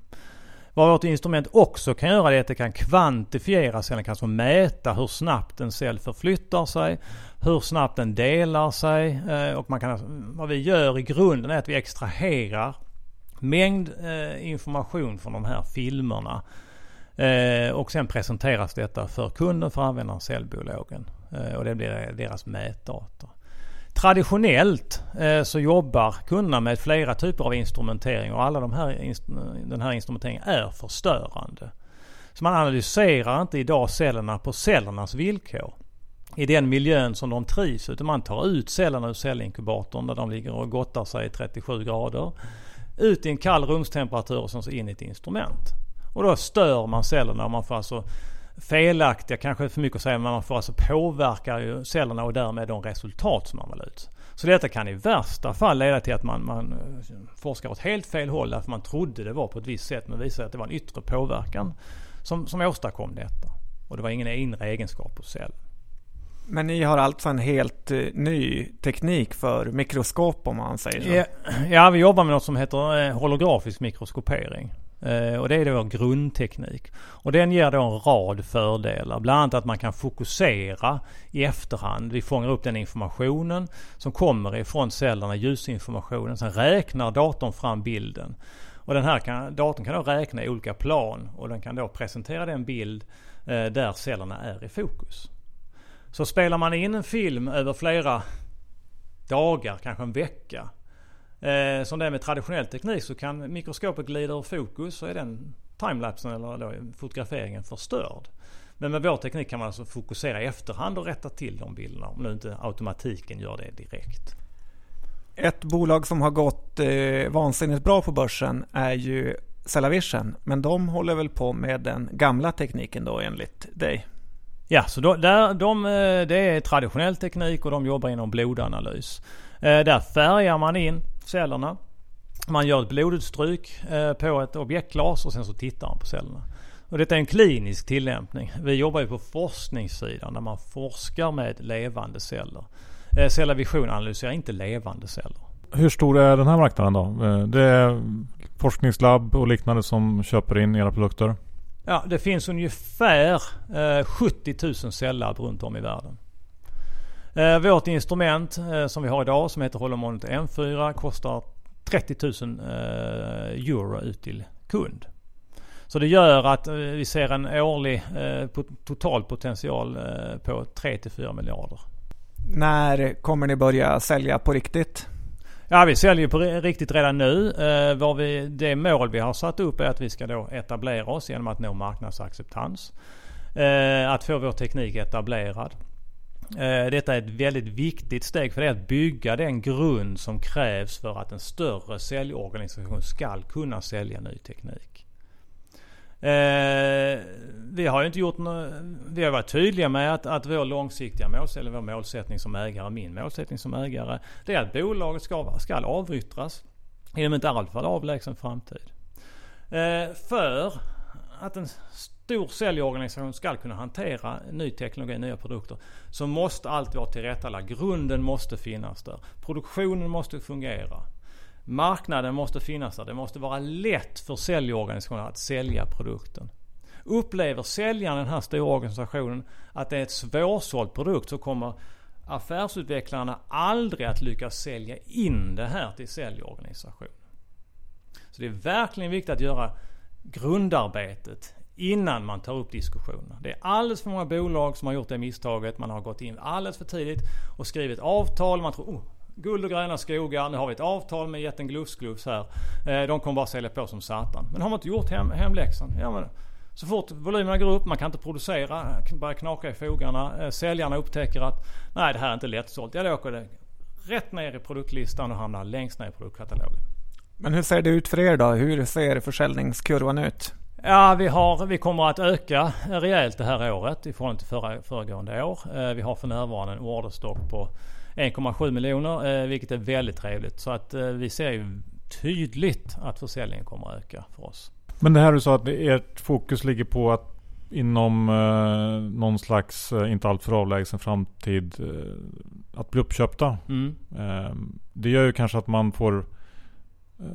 Speaker 4: Vad vårt instrument också kan göra är att det kan kvantifiera cellen, kan alltså mäta hur snabbt en cell förflyttar sig, hur snabbt den delar sig eh, och man kan, alltså, vad vi gör i grunden är att vi extraherar mängd eh, information från de här filmerna eh, och sen presenteras detta för kunden, för användaren, cellbiologen och det blir deras mätdata. Traditionellt eh, så jobbar kunderna med flera typer av instrumentering och alla de här, den här instrumenteringen är förstörande. Så man analyserar inte idag cellerna på cellernas villkor i den miljön som de trivs utan man tar ut cellerna ur cellinkubatorn där de ligger och gottar sig i 37 grader. Ut i en kall rumstemperatur och sen så in i ett instrument. Och då stör man cellerna och man får alltså felaktiga, kanske för mycket att säga, men man får alltså påverka ju cellerna och därmed de resultat som man vill ut. Så detta kan i värsta fall leda till att man, man eh, forskar åt helt fel håll därför man trodde det var på ett visst sätt men visade att det var en yttre påverkan som, som åstadkom detta. Och det var ingen inre egenskap hos cellen.
Speaker 2: Men ni har alltså en helt eh, ny teknik för mikroskop om man säger så.
Speaker 4: Ja, ja, vi jobbar med något som heter eh, holografisk mikroskopering. Eh, och det är då vår grundteknik. Och den ger då en rad fördelar. Bland annat att man kan fokusera i efterhand. Vi fångar upp den informationen som kommer ifrån cellerna, ljusinformationen. Sen räknar datorn fram bilden. Och den här kan, datorn kan då räkna i olika plan och den kan då presentera den bild eh, där cellerna är i fokus. Så spelar man in en film över flera dagar, kanske en vecka. Eh, som det är med traditionell teknik så kan mikroskopet glida ur fokus så är den timelapsen eller då, fotograferingen förstörd. Men med vår teknik kan man alltså fokusera i efterhand och rätta till de bilderna om nu inte automatiken gör det direkt.
Speaker 2: Ett bolag som har gått eh, vansinnigt bra på börsen är ju Cellavision. Men de håller väl på med den gamla tekniken då enligt dig?
Speaker 4: Ja, så då, där, de, eh, det är traditionell teknik och de jobbar inom blodanalys. Eh, där färgar man in cellerna. Man gör ett blodutstryk eh, på ett objektglas och sen så tittar man på cellerna. Och detta är en klinisk tillämpning. Vi jobbar ju på forskningssidan där man forskar med levande celler. Eh, Cellavision analyserar inte levande celler.
Speaker 1: Hur stor är den här marknaden då? Eh, det är forskningslabb och liknande som köper in era produkter?
Speaker 4: Ja, det finns ungefär eh, 70 000 cellabb runt om i världen. Eh, vårt instrument eh, som vi har idag som heter Holomonitor M4 kostar 30 000 eh, euro ut till kund. Så det gör att vi ser en årlig total potential på 3-4 miljarder.
Speaker 2: När kommer ni börja sälja på riktigt?
Speaker 4: Ja, vi säljer på riktigt redan nu. Eh, vi, det mål vi har satt upp är att vi ska då etablera oss genom att nå marknadsacceptans. Eh, att få vår teknik etablerad. Eh, detta är ett väldigt viktigt steg för det är att bygga den grund som krävs för att en större säljorganisation ska kunna sälja ny teknik. Eh, vi har ju inte gjort något, Vi har varit tydliga med att, att vår långsiktiga målsättning, vår målsättning som ägare, min målsättning som ägare, det är att bolaget ska, ska avyttras inom inte alltför avlägsen framtid. Eh, för att en stor säljorganisation ska kunna hantera ny teknologi, nya produkter, så måste allt vara tillrättalagt. Grunden måste finnas där. Produktionen måste fungera. Marknaden måste finnas där. Det måste vara lätt för säljorganisationen att sälja produkten. Upplever säljaren den här stora organisationen att det är ett svårsåld produkt så kommer affärsutvecklarna aldrig att lyckas sälja in det här till säljorganisationen. Så det är verkligen viktigt att göra grundarbetet innan man tar upp diskussioner. Det är alldeles för många bolag som har gjort det misstaget. Man har gått in alldeles för tidigt och skrivit avtal. Man tror oh, guld och gröna skogar. Nu har vi ett avtal med jätten Glufs Glufs här. Eh, de kommer bara sälja på som satan. Men har man inte gjort hem, hemläxan? Ja, men, så fort volymerna går upp, man kan inte producera, börjar knaka i fogarna. Eh, säljarna upptäcker att nej det här är inte lättsålt. Ja då åker det rätt ner i produktlistan och hamnar längst ner i produktkatalogen.
Speaker 2: Men hur ser det ut för er då? Hur ser försäljningskurvan ut?
Speaker 4: Ja, vi, har, vi kommer att öka rejält det här året i förhållande till förra, föregående år. Eh, vi har för närvarande en orderstock på 1,7 miljoner, eh, vilket är väldigt trevligt. Så att eh, vi ser ju tydligt att försäljningen kommer att öka för oss.
Speaker 1: Men det här du sa att ert fokus ligger på att inom eh, någon slags, inte alltför avlägsen framtid, att bli uppköpta. Mm. Eh, det gör ju kanske att man får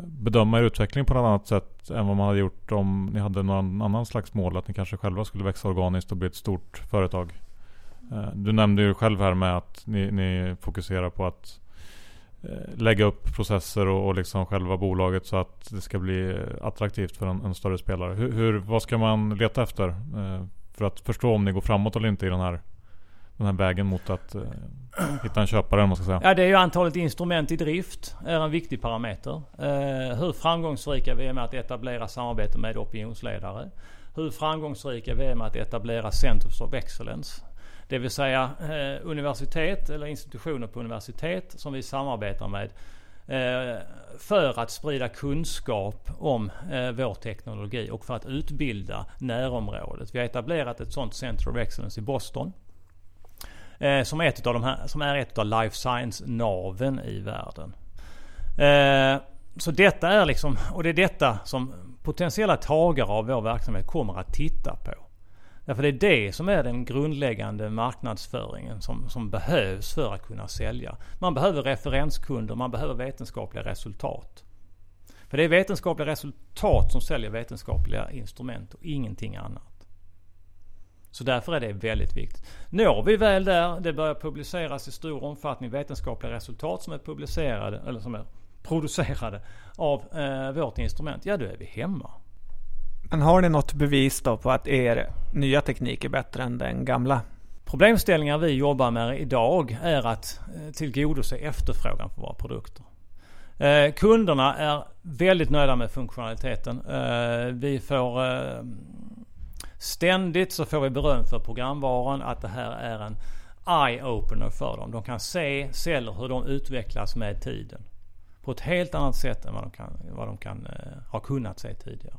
Speaker 1: bedöma er utveckling på något annat sätt än vad man hade gjort om ni hade någon annan slags mål. Att ni kanske själva skulle växa organiskt och bli ett stort företag. Eh, du nämnde ju själv här med att ni, ni fokuserar på att eh, lägga upp processer och, och liksom själva bolaget så att det ska bli attraktivt för en, en större spelare. Hur, hur, vad ska man leta efter eh, för att förstå om ni går framåt eller inte i den här, den här vägen mot att eh, hitta en köpare? Man ska säga.
Speaker 4: Ja, det är ju antalet instrument i drift är en viktig parameter. Eh, hur framgångsrika vi är med att etablera samarbete med opinionsledare. Hur framgångsrika vi är med att etablera Centers of Excellence. Det vill säga eh, universitet eller institutioner på universitet som vi samarbetar med eh, för att sprida kunskap om eh, vår teknologi och för att utbilda närområdet. Vi har etablerat ett sådant Center of Excellence i Boston. Eh, som, är ett av de här, som är ett av life science-naven i världen. Eh, så detta är liksom, och det är detta som potentiella tagare av vår verksamhet kommer att titta på. Därför det är det som är den grundläggande marknadsföringen som, som behövs för att kunna sälja. Man behöver referenskunder, man behöver vetenskapliga resultat. För det är vetenskapliga resultat som säljer vetenskapliga instrument och ingenting annat. Så därför är det väldigt viktigt. Når vi väl där, det börjar publiceras i stor omfattning vetenskapliga resultat som är publicerade, eller som är producerade av eh, vårt instrument, ja då är vi hemma.
Speaker 2: Men har ni något bevis då på att er nya teknik är bättre än den gamla?
Speaker 4: Problemställningar vi jobbar med idag är att eh, tillgodose efterfrågan på våra produkter. Eh, kunderna är väldigt nöjda med funktionaliteten. Eh, vi får Ständigt så får vi beröm för programvaran att det här är en eye-opener för dem. De kan se celler hur de utvecklas med tiden. På ett helt annat sätt än vad de kan, vad de kan eh, ha kunnat se tidigare.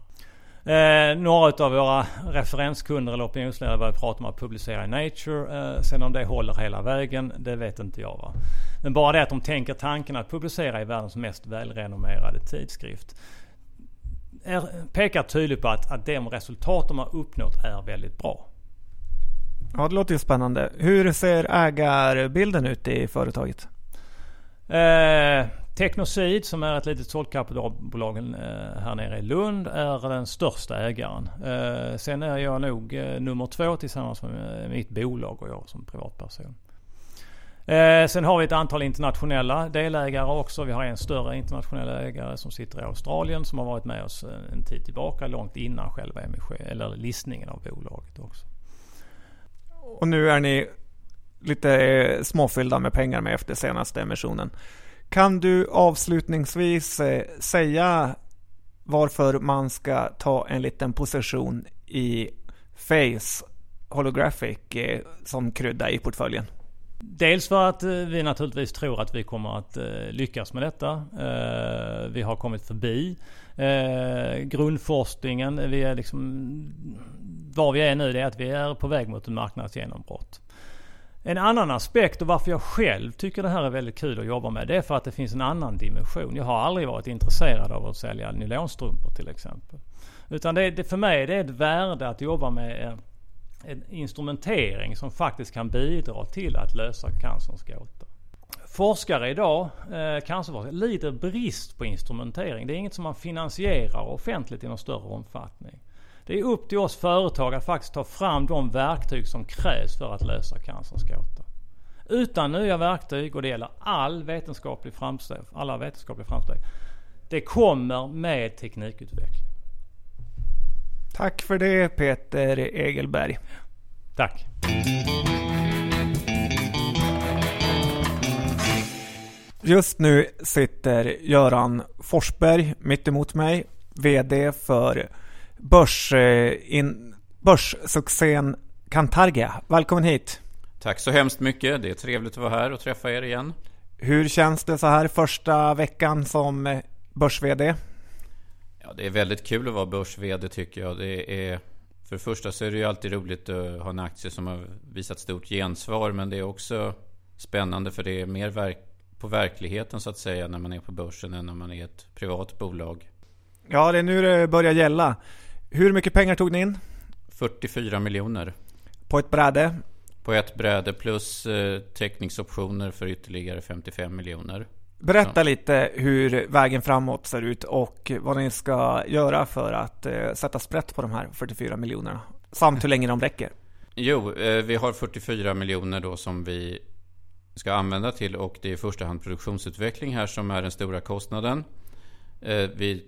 Speaker 4: Eh, några av våra referenskunder eller opinionsledare börjar prata om att publicera i Nature. Eh, sen om det håller hela vägen, det vet inte jag. Va? Men bara det att de tänker tanken att publicera i världens mest välrenommerade tidskrift är, pekar tydligt på att, att de resultat de har uppnått är väldigt bra.
Speaker 2: Ja, det låter ju spännande. Hur ser ägarbilden ut i företaget?
Speaker 4: Eh, Technocid som är ett litet såldkapitalbolag eh, här nere i Lund är den största ägaren. Eh, sen är jag nog eh, nummer två tillsammans med mitt bolag och jag som privatperson. Eh, sen har vi ett antal internationella delägare också. Vi har en större internationell ägare som sitter i Australien som har varit med oss eh, en tid tillbaka långt innan själva emission, eller listningen av bolaget också.
Speaker 2: Och nu är ni lite eh, småfyllda med pengar med efter senaste emissionen. Kan du avslutningsvis säga varför man ska ta en liten position i Face Holographic som krydda i portföljen?
Speaker 4: Dels för att eh, vi naturligtvis tror att vi kommer att eh, lyckas med detta. Eh, vi har kommit förbi grundforskningen. Vi är liksom, var vi är nu det är att vi är på väg mot en marknadsgenombrott. En annan aspekt och varför jag själv tycker det här är väldigt kul att jobba med. Det är för att det finns en annan dimension. Jag har aldrig varit intresserad av att sälja nylonstrumpor till exempel. Utan det, det, för mig det är ett värde att jobba med en, instrumentering som faktiskt kan bidra till att lösa cancerns gåta. Forskare idag, eh, cancerforskare, lider brist på instrumentering. Det är inget som man finansierar offentligt i någon större omfattning. Det är upp till oss företag att faktiskt ta fram de verktyg som krävs för att lösa cancerns gåta. Utan nya verktyg, och det gäller all vetenskaplig framsteg, alla vetenskapliga framsteg. Det kommer med teknikutveckling.
Speaker 2: Tack för det Peter Egelberg.
Speaker 4: Tack.
Speaker 2: Just nu sitter Göran Forsberg mitt emot mig, VD för börs, eh, in, börssuccén Cantargia. Välkommen hit!
Speaker 5: Tack så hemskt mycket. Det är trevligt att vara här och träffa er igen.
Speaker 2: Hur känns det så här första veckan som eh, börs-VD?
Speaker 5: Ja, det är väldigt kul att vara börs-VD tycker jag. Det är, för det första så är det ju alltid roligt att ha en aktie som har visat stort gensvar. Men det är också spännande för det är mer verk på verkligheten så att säga när man är på börsen än när man är ett privat bolag.
Speaker 2: Ja, det är nu det börjar gälla. Hur mycket pengar tog ni in?
Speaker 5: 44 miljoner.
Speaker 2: På ett bräde?
Speaker 5: På ett bräde plus eh, teckningsoptioner för ytterligare 55 miljoner.
Speaker 2: Berätta Så. lite hur vägen framåt ser ut och vad ni ska göra för att eh, sätta sprätt på de här 44 miljonerna. Samt hur länge de räcker.
Speaker 5: Jo, eh, vi har 44 miljoner då som vi ska använda till och det är i första hand produktionsutveckling här som är den stora kostnaden. Eh, vi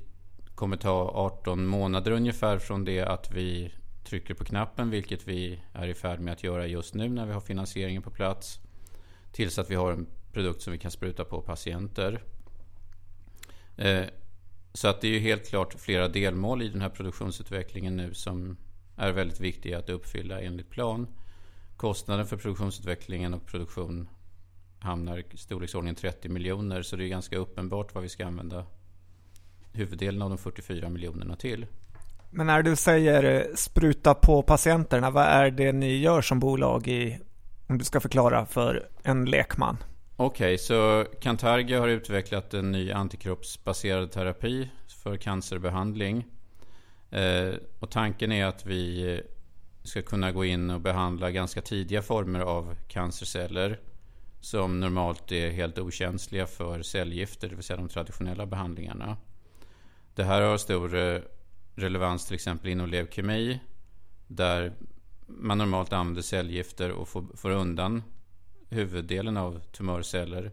Speaker 5: kommer ta 18 månader ungefär från det att vi trycker på knappen, vilket vi är i färd med att göra just nu när vi har finansieringen på plats. Tills att vi har en produkt som vi kan spruta på patienter. Eh, så att det är ju helt klart flera delmål i den här produktionsutvecklingen nu som är väldigt viktiga att uppfylla enligt plan. Kostnaden för produktionsutvecklingen och produktion hamnar i storleksordningen 30 miljoner så det är ganska uppenbart vad vi ska använda huvuddelen av de 44 miljonerna till.
Speaker 2: Men när du säger eh, spruta på patienterna, vad är det ni gör som bolag i, om du ska förklara för en lekman?
Speaker 5: Okej, okay, så Cantargia har utvecklat en ny antikroppsbaserad terapi för cancerbehandling. Eh, och tanken är att vi ska kunna gå in och behandla ganska tidiga former av cancerceller som normalt är helt okänsliga för cellgifter, det vill säga de traditionella behandlingarna. Det här har stor eh, relevans till exempel inom leukemi. Där man normalt använder cellgifter och får, får undan huvuddelen av tumörceller.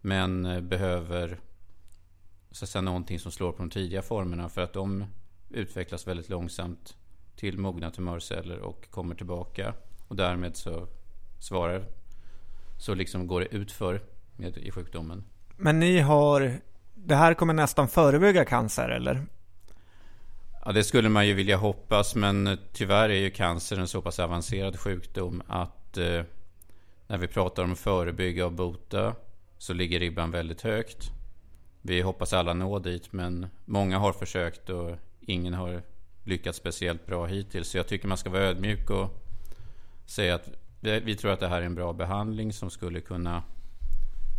Speaker 5: Men eh, behöver så att säga, någonting som slår på de tidiga formerna för att de utvecklas väldigt långsamt till mogna tumörceller och kommer tillbaka. Och därmed så svarar, så liksom går det utför med, i sjukdomen.
Speaker 2: Men ni har det här kommer nästan förebygga cancer eller?
Speaker 5: Ja, det skulle man ju vilja hoppas, men tyvärr är ju cancer en så pass avancerad sjukdom att eh, när vi pratar om förebygga och bota så ligger ribban väldigt högt. Vi hoppas alla nå dit, men många har försökt och ingen har lyckats speciellt bra hittills. Så jag tycker man ska vara ödmjuk och säga att vi tror att det här är en bra behandling som skulle kunna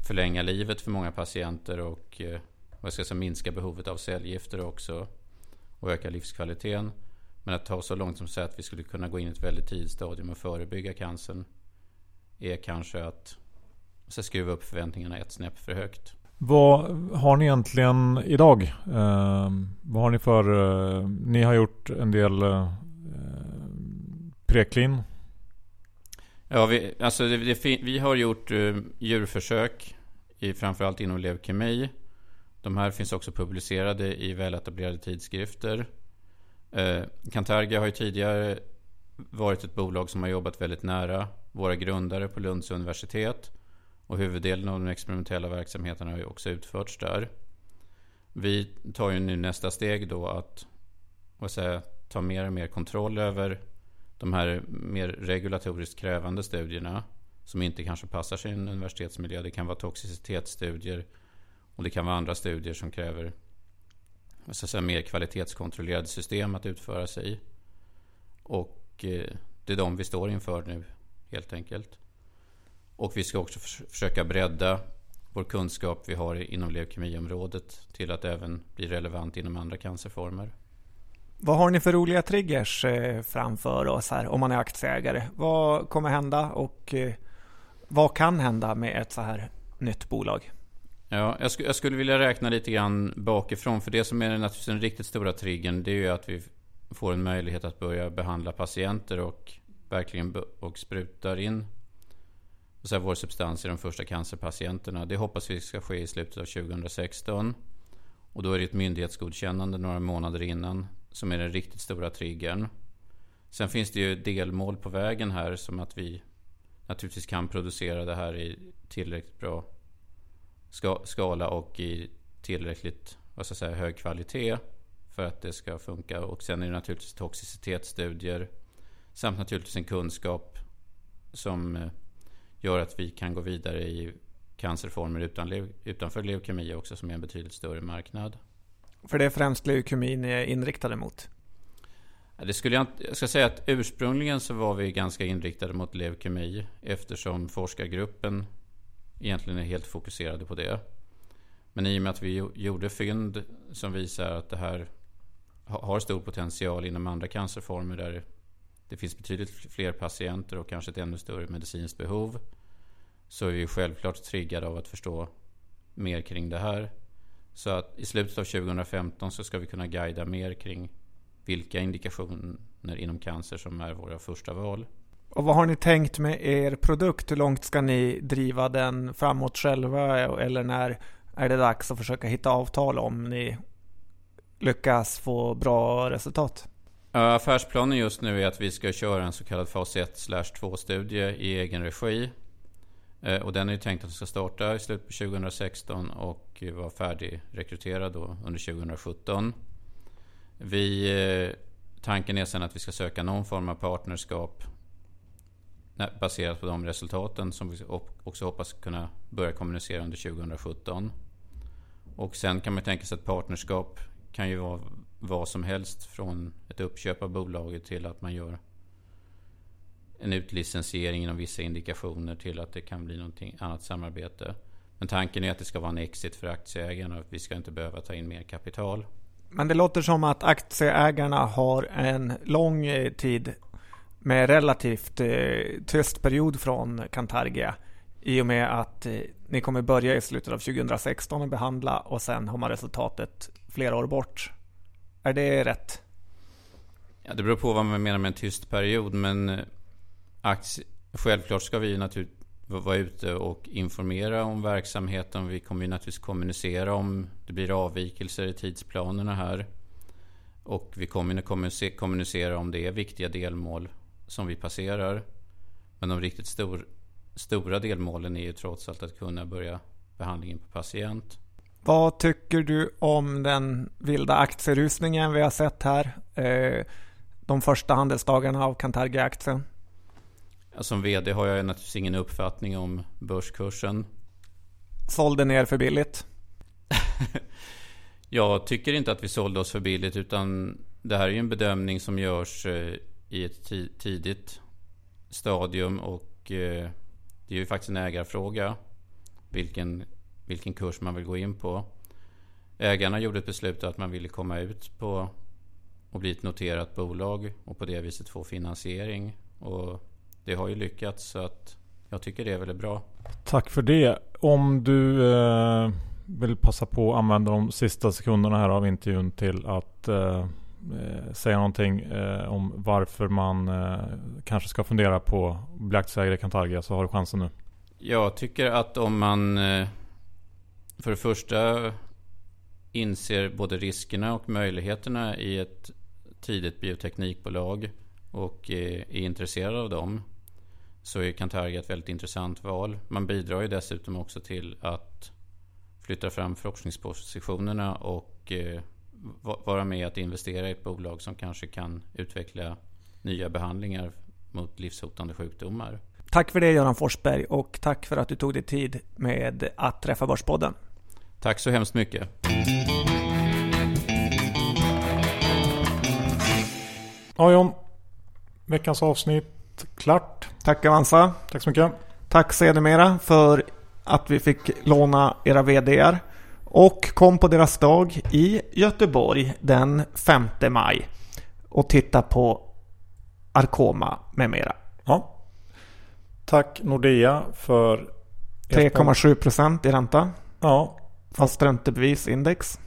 Speaker 5: förlänga livet för många patienter och eh, vad ska jag säga, minska behovet av cellgifter också och öka livskvaliteten. Men att ta så långt som att säga att vi skulle kunna gå in i ett väldigt tidigt stadium och förebygga cancern är kanske att så skruva upp förväntningarna ett snäpp för högt.
Speaker 1: Vad har ni egentligen idag? Eh, vad har ni för... Eh, ni har gjort en del eh, preklin.
Speaker 5: Ja, vi, alltså det, det, vi har gjort eh, djurförsök i, framförallt inom leukemi. De här finns också publicerade i väletablerade tidskrifter. Eh, Cantargia har ju tidigare varit ett bolag som har jobbat väldigt nära våra grundare på Lunds universitet. Och huvuddelen av den experimentella verksamheten har ju också utförts där. Vi tar ju nu nästa steg då att vad säger, ta mer och mer kontroll över de här mer regulatoriskt krävande studierna. Som inte kanske passar sig i en universitetsmiljö. Det kan vara toxicitetsstudier. Och det kan vara andra studier som kräver så säga, mer kvalitetskontrollerade system att utföra sig i. Och eh, det är de vi står inför nu helt enkelt. Och vi ska också försöka bredda vår kunskap vi har inom leukemiområdet till att även bli relevant inom andra cancerformer.
Speaker 2: Vad har ni för roliga triggers eh, framför oss här om man är aktieägare? Vad kommer hända och eh, vad kan hända med ett så här nytt bolag?
Speaker 5: Ja, jag, jag, skulle vilja räkna lite grann bakifrån. För det som är naturligtvis den riktigt stora triggern det är ju att vi får en möjlighet att börja behandla patienter och verkligen och sprutar in så här, vår substans i de första cancerpatienterna. Det hoppas vi ska ske i slutet av 2016. Och då är det ett myndighetsgodkännande några månader innan som är den riktigt stora triggern. Sen finns det ju delmål på vägen här som att vi naturligtvis kan producera det här i tillräckligt bra skala och i tillräckligt vad ska jag säga, hög kvalitet för att det ska funka. Och sen är det naturligtvis toxicitetsstudier samt naturligtvis en kunskap som eh, gör att vi kan gå vidare i cancerformer utan, utanför leukemi också som är en betydligt större marknad.
Speaker 2: För det är främst leukemin ni är inriktade mot?
Speaker 5: Det skulle jag, jag ska säga att ursprungligen så var vi ganska inriktade mot leukemi eftersom forskargruppen egentligen är helt fokuserade på det. Men i och med att vi gjorde fynd som visar att det här har stor potential inom andra cancerformer där det finns betydligt fler patienter och kanske ett ännu större medicinskt behov så är vi självklart triggade av att förstå mer kring det här. Så att i slutet av 2015 så ska vi kunna guida mer kring vilka indikationer inom cancer som är våra första val.
Speaker 2: Och vad har ni tänkt med er produkt? Hur långt ska ni driva den framåt själva? Eller när är det dags att försöka hitta avtal om ni lyckas få bra resultat?
Speaker 5: Eh, affärsplanen just nu är att vi ska köra en så kallad fas 1 2 studie i egen regi. Eh, och den är ju tänkt att ska starta i slutet på 2016 och vara färdigrekryterad då under 2017. Vi, eh, tanken är sen att vi ska söka någon form av partnerskap baserat på de resultaten som vi också hoppas kunna börja kommunicera under 2017. Och sen kan man tänka sig att partnerskap kan ju vara vad som helst från ett uppköp av bolaget till att man gör en utlicensiering inom vissa indikationer till att det kan bli någonting annat samarbete. Men tanken är att det ska vara en exit för aktieägarna och att vi ska inte behöva ta in mer kapital.
Speaker 2: Men det låter som att aktieägarna har en lång eh, tid med relativt eh, tyst period från Cantargia. I och med att eh, ni kommer börja i slutet av 2016 och behandla och sen har man resultatet flera år bort. Är det rätt?
Speaker 5: Ja, det beror på vad man menar med en tyst period. Men eh, aktie, självklart ska vi naturligtvis vara ute och informera om verksamheten. Vi kommer ju naturligtvis kommunicera om det blir avvikelser i tidsplanerna här. Och vi kommer kommunicera om det är viktiga delmål som vi passerar. Men de riktigt stor, stora delmålen är ju trots allt att kunna börja behandlingen på patient.
Speaker 2: Vad tycker du om den vilda aktierusningen vi har sett här? Eh, de första handelsdagarna av Cantargia-aktien.
Speaker 5: Som VD har jag naturligtvis ingen uppfattning om börskursen.
Speaker 2: Sålde ner för billigt?
Speaker 5: jag tycker inte att vi sålde oss för billigt utan det här är ju en bedömning som görs eh, i ett tidigt stadium och eh, det är ju faktiskt en ägarfråga. Vilken, vilken kurs man vill gå in på. Ägarna gjorde ett beslut att man ville komma ut på och bli ett noterat bolag och på det viset få finansiering. Och det har ju lyckats så att jag tycker det är väldigt bra.
Speaker 1: Tack för det. Om du eh, vill passa på att använda de sista sekunderna här av intervjun till att eh, eh säga någonting eh, om varför man eh, kanske ska fundera på att bli aktieägare i Cantargia så har du chansen nu.
Speaker 5: Jag tycker att om man eh, för det första inser både riskerna och möjligheterna i ett tidigt bioteknikbolag och är intresserad av dem så är Cantargia ett väldigt intressant val. Man bidrar ju dessutom också till att flytta fram forskningspositionerna och eh, vara med att investera i ett bolag som kanske kan utveckla nya behandlingar mot livshotande sjukdomar.
Speaker 2: Tack för det Göran Forsberg och tack för att du tog dig tid med att träffa Börspodden.
Speaker 5: Tack så hemskt mycket.
Speaker 1: Ja John, veckans avsnitt klart.
Speaker 2: Tack Avanza.
Speaker 1: Tack så mycket.
Speaker 2: Tack sedermera för att vi fick låna era VDR och kom på deras dag i Göteborg den 5 maj och titta på Arkoma med mera.
Speaker 1: Ja. Tack Nordea för
Speaker 2: 3,7 procent i ränta.
Speaker 1: Ja.
Speaker 2: Fast räntebevisindex.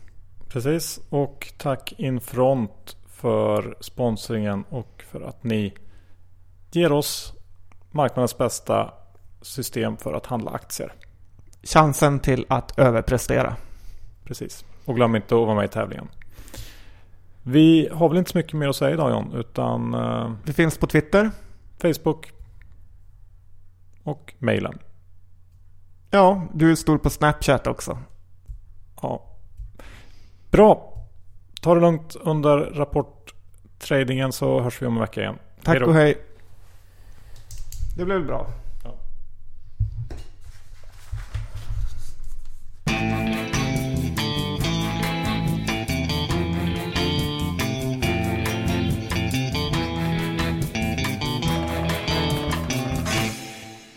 Speaker 1: Precis. Och tack Infront för sponsringen och för att ni ger oss marknadens bästa system för att handla aktier.
Speaker 2: Chansen till att överprestera.
Speaker 1: Precis. Och glöm inte att vara med i tävlingen. Vi har väl inte så mycket mer att säga idag John. Utan...
Speaker 2: Vi finns på Twitter.
Speaker 1: Facebook. Och mejlen.
Speaker 2: Ja, du är stor på Snapchat också.
Speaker 1: Ja. Bra. Ta det lugnt under rapporttradingen så hörs vi om en vecka igen.
Speaker 2: Tack och hej. Det blev bra.